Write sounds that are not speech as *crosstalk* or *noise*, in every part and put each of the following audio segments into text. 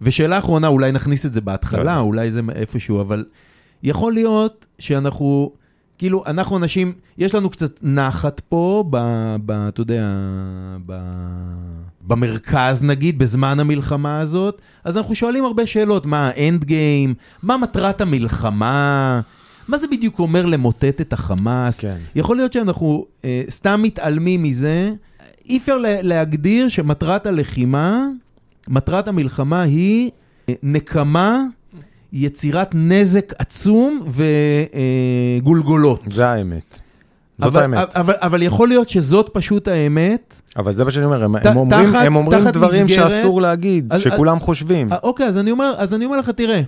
ושאלה אחרונה, אולי נכניס את זה בהתחלה, כן. אולי זה איפשהו, אבל יכול להיות שאנחנו, כאילו, אנחנו אנשים, יש לנו קצת נחת פה, ב, ב, אתה יודע, ב, במרכז נגיד, בזמן המלחמה הזאת, אז אנחנו שואלים הרבה שאלות, מה האנד גיים, מה מטרת המלחמה, מה זה בדיוק אומר למוטט את החמאס? כן. יכול להיות שאנחנו אה, סתם מתעלמים מזה. אי אפשר לה, להגדיר שמטרת הלחימה, מטרת המלחמה היא נקמה, יצירת נזק עצום וגולגולות. זה האמת. זאת אבל, האמת. אבל, אבל יכול להיות שזאת פשוט האמת. אבל זה מה שאני אומר, הם, ת- הם אומרים, תחת- הם אומרים תחת דברים מסגרת- שאסור להגיד, אז- שכולם חושבים. אה, אוקיי, אז אני אומר, אז אני אומר לך, תראה,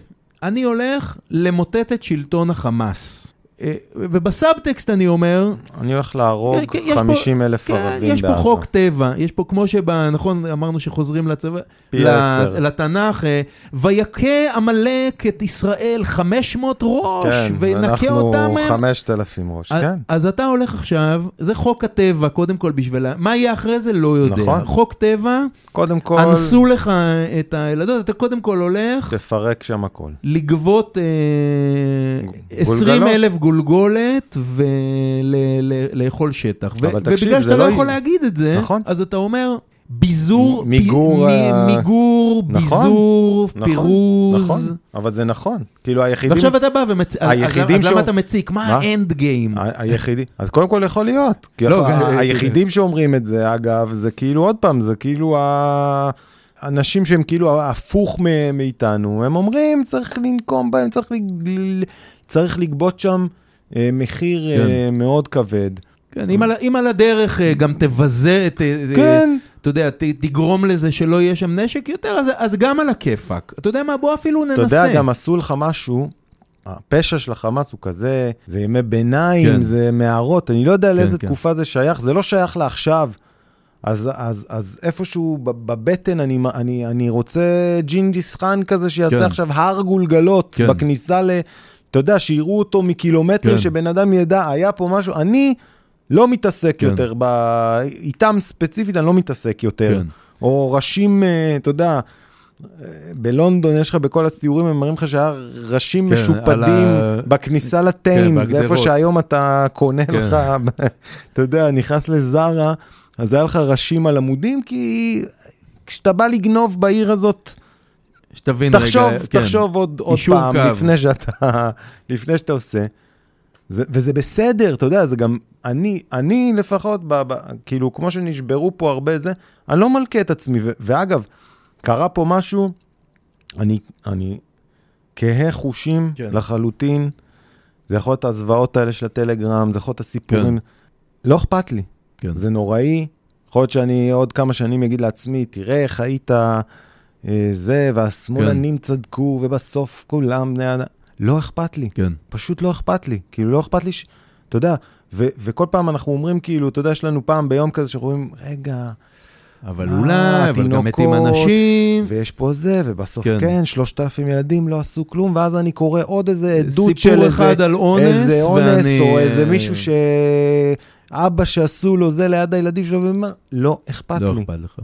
אני הולך למוטט את שלטון החמאס. אה, ובסאבטקסט אני אומר, אני הולך להרוג כן, יש פה- 50 אלף כן, ערבים יש פה בעזה. חוק טבע, יש פה כמו שב... נכון, אמרנו שחוזרים לצבא, פי ל- עשר. לתנ"ך, אה, ויכה עמלק את ישראל 500 ראש, כן, אנחנו אותם. אה, 5,000 ראש, אז- כן. אז אתה הולך עכשיו, זה חוק הטבע, קודם כל בשביל... מה יהיה אחרי זה? לא יודע. נכון. חוק טבע, קודם כל, אנסו לך את הילדות, אתה קודם כל הולך תפרק שם הכל. לגבות אה, 20 אלף גולגולת ולאכול שטח. אבל תקשיב, ובגלל שאתה לא לא יכול להגיד את זה, נכון. אז אתה אומר... ביזור, מיגור פי- ה- מ- מיגור, נכון, ביזור, נכון, פירוז. נכון, אבל זה נכון. כאילו היחידים... ועכשיו אתה בא ומציק, אז היחידים למה אתה מציק? מה? האנד גיים? ה- היחידי, אז קודם כל יכול להיות. לא, גם- היחידים שאומרים את זה, אגב, זה כאילו, עוד פעם, זה כאילו ה... אנשים שהם כאילו הפוך מאיתנו, הם אומרים, צריך לנקום בהם, צריך, ל- צריך לגבות שם אה, מחיר אה, כן. מאוד כבד. כן, אם על, אם על הדרך אה, גם תבזה את... אה, כן, אתה יודע, ת, תגרום לזה שלא יהיה שם נשק יותר, אז, אז גם על הכיפאק. אתה יודע מה, בוא אפילו ננסה. אתה יודע, גם עשו לך משהו, הפשע של החמאס הוא כזה, זה ימי ביניים, כן. זה מערות, אני לא יודע לאיזה כן. תקופה זה שייך, זה לא שייך לעכשיו. אז, אז, אז איפשהו בבטן אני, אני, אני רוצה ג'ינג'יס חאן כזה שיעשה כן. עכשיו הר גולגלות כן. בכניסה ל... אתה יודע, שיראו אותו מקילומטרים, כן. שבן אדם ידע, היה פה משהו, אני לא מתעסק כן. יותר, ב... איתם ספציפית אני לא מתעסק יותר. כן. או ראשים, אה, אתה יודע, אה, בלונדון יש לך בכל הסיורים, הם מראים לך שהיה ראשים כן, משופדים ה- בכניסה כן, לטיימס, זה איפה. שהיום אתה קונה כן. לך, אתה יודע, נכנס לזארה, אז היה לך ראשים על עמודים, כי כשאתה בא לגנוב בעיר הזאת, שתבין תחשוב, רגע, כן. תחשוב עוד, עוד פעם, קו. לפני שאתה, *laughs* לפני שאתה עושה. זה, וזה בסדר, אתה יודע, זה גם, אני, אני לפחות, ב, ב, כאילו, כמו שנשברו פה הרבה זה, אני לא מלכה את עצמי, ו, ואגב, קרה פה משהו, אני, אני כהה חושים. כן. לחלוטין, זה יכול להיות הזוועות האלה של הטלגרם, זה יכול להיות הסיפורים, כן. לא אכפת לי, כן. זה נוראי, יכול להיות שאני עוד כמה שנים אגיד לעצמי, תראה איך היית אה, זה, והשמאלנים צדקו, ובסוף כולם בני אדם. לא אכפת לי, כן. פשוט לא אכפת לי. כאילו, לא אכפת לי ש... אתה יודע, ו- וכל פעם אנחנו אומרים, כאילו, אתה יודע, יש לנו פעם ביום כזה שאנחנו אומרים, רגע, אבל אה, אולי, אבל גם מתים אנשים. ויש פה זה, ובסוף כן. כן, שלושת אלפים ילדים לא עשו כלום, ואז אני קורא עוד איזה עדות של סיפור איזה... אחד על אונס, איזה אונס, ואני... או איזה מישהו שאבא שעשו לו זה ליד הילדים שלו, ואומר, לא אכפת לא לי. אכפת לך.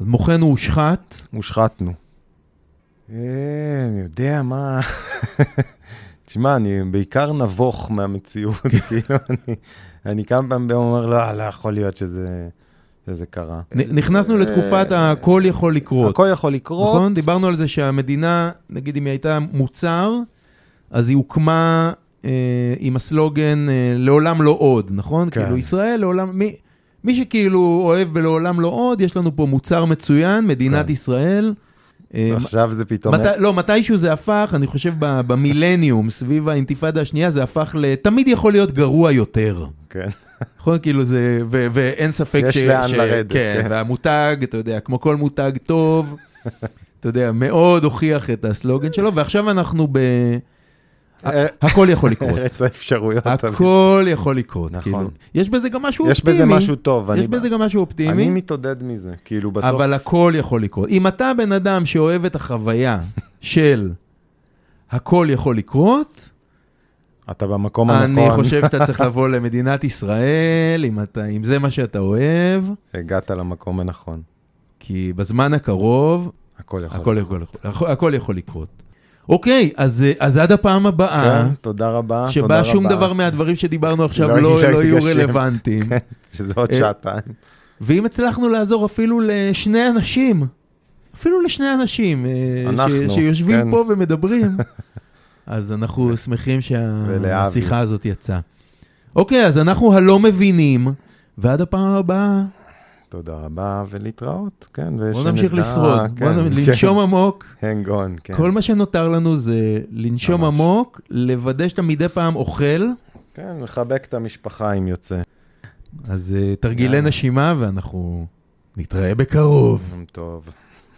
אז מוחנו הושחת. הושחתנו. אה, אני יודע מה... *laughs* תשמע, אני בעיקר נבוך מהמציאות, *laughs* כאילו, אני, אני כמה פעמים ביום אומר, לא, לא יכול להיות שזה, שזה קרה. נכנסנו לתקופת הכל יכול לקרות. הכל יכול לקרות. נכון? דיברנו על זה שהמדינה, נגיד אם היא הייתה מוצר, אז היא הוקמה אה, עם הסלוגן אה, לעולם לא עוד, נכון? כן. כאילו ישראל לעולם, מי, מי שכאילו אוהב בלעולם לא עוד, יש לנו פה מוצר מצוין, מדינת כן. ישראל. אה, ועכשיו זה פתאום... מת, לא, מתישהו זה הפך, אני חושב במילניום, סביב האינתיפאדה השנייה, זה הפך ל... תמיד יכול להיות גרוע יותר. כן. נכון? כאילו זה... ו, ואין ספק יש לאן לרדת, כן, כן. והמותג, אתה יודע, כמו כל מותג טוב, *laughs* אתה יודע, מאוד הוכיח את הסלוגן שלו, ועכשיו אנחנו ב... אה, הכל יכול לקרות. ארץ האפשרויות. הכל יכול לקרות. נכון. כאילו. יש בזה גם משהו יש אופטימי. בזה משהו טוב. יש אני- בזה גם משהו אני אופטימי, מתעודד מזה, כאילו בסוף... אבל הכל יכול לקרות. אם אתה בן אדם שאוהב את החוויה של הכל יכול לקרות, אתה במקום הנכון. אני חושב שאתה צריך לבוא למדינת ישראל, אם, אתה, אם זה מה שאתה אוהב, הגעת למקום הנכון. כי בזמן הקרוב, הכל יכול. הכל יכול, הכל, הכל יכול לקרות. אוקיי, אז, אה, אז עד הפעם הבאה, כן, תודה רבה, תודה שבה רבה. שום דבר מהדברים שדיברנו עכשיו לא לא, לא יהיו. רלוונטיים. כן, שזה עוד אה, שעתיים. ואם הצלחנו לעזור אפילו לשני אנשים, אפילו לשני אנשים, אה, אנחנו, ש, שיושבים כן. פה ומדברים, *laughs* אז אנחנו שמחים. שהשיחה הזאת יצאה. אוקיי, אז אנחנו הלא מבינים, ועד הפעם הבאה, תודה רבה, ולהתראות, כן. ושנדע, נמשיך לשרוד, כן, בואו לנשום עמוק. hang on, כן. כל מה שנותר לנו זה לנשום ממש. עמוק, לוודא שאתה מדי פעם אוכל, כן, לחבק את המשפחה אם יוצא. אז אה, תרגילי. נשימה ואנחנו נתראה בקרוב. טוב.